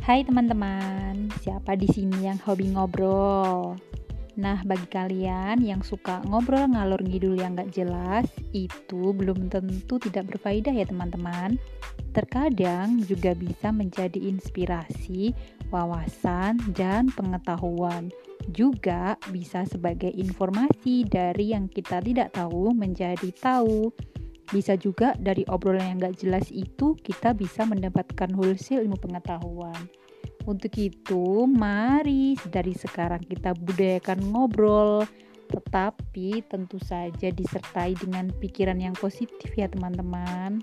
Hai teman-teman, siapa di sini yang hobi ngobrol? Nah, bagi kalian yang suka ngobrol ngalur ngidul yang gak jelas, itu belum tentu tidak berfaedah ya teman-teman. Terkadang juga bisa menjadi inspirasi, wawasan, dan pengetahuan. Juga bisa sebagai informasi dari yang kita tidak tahu menjadi tahu. Bisa juga dari obrolan yang gak jelas itu kita bisa mendapatkan hasil ilmu pengetahuan. Untuk itu, mari dari sekarang kita budayakan ngobrol, tetapi tentu saja disertai dengan pikiran yang positif ya teman-teman.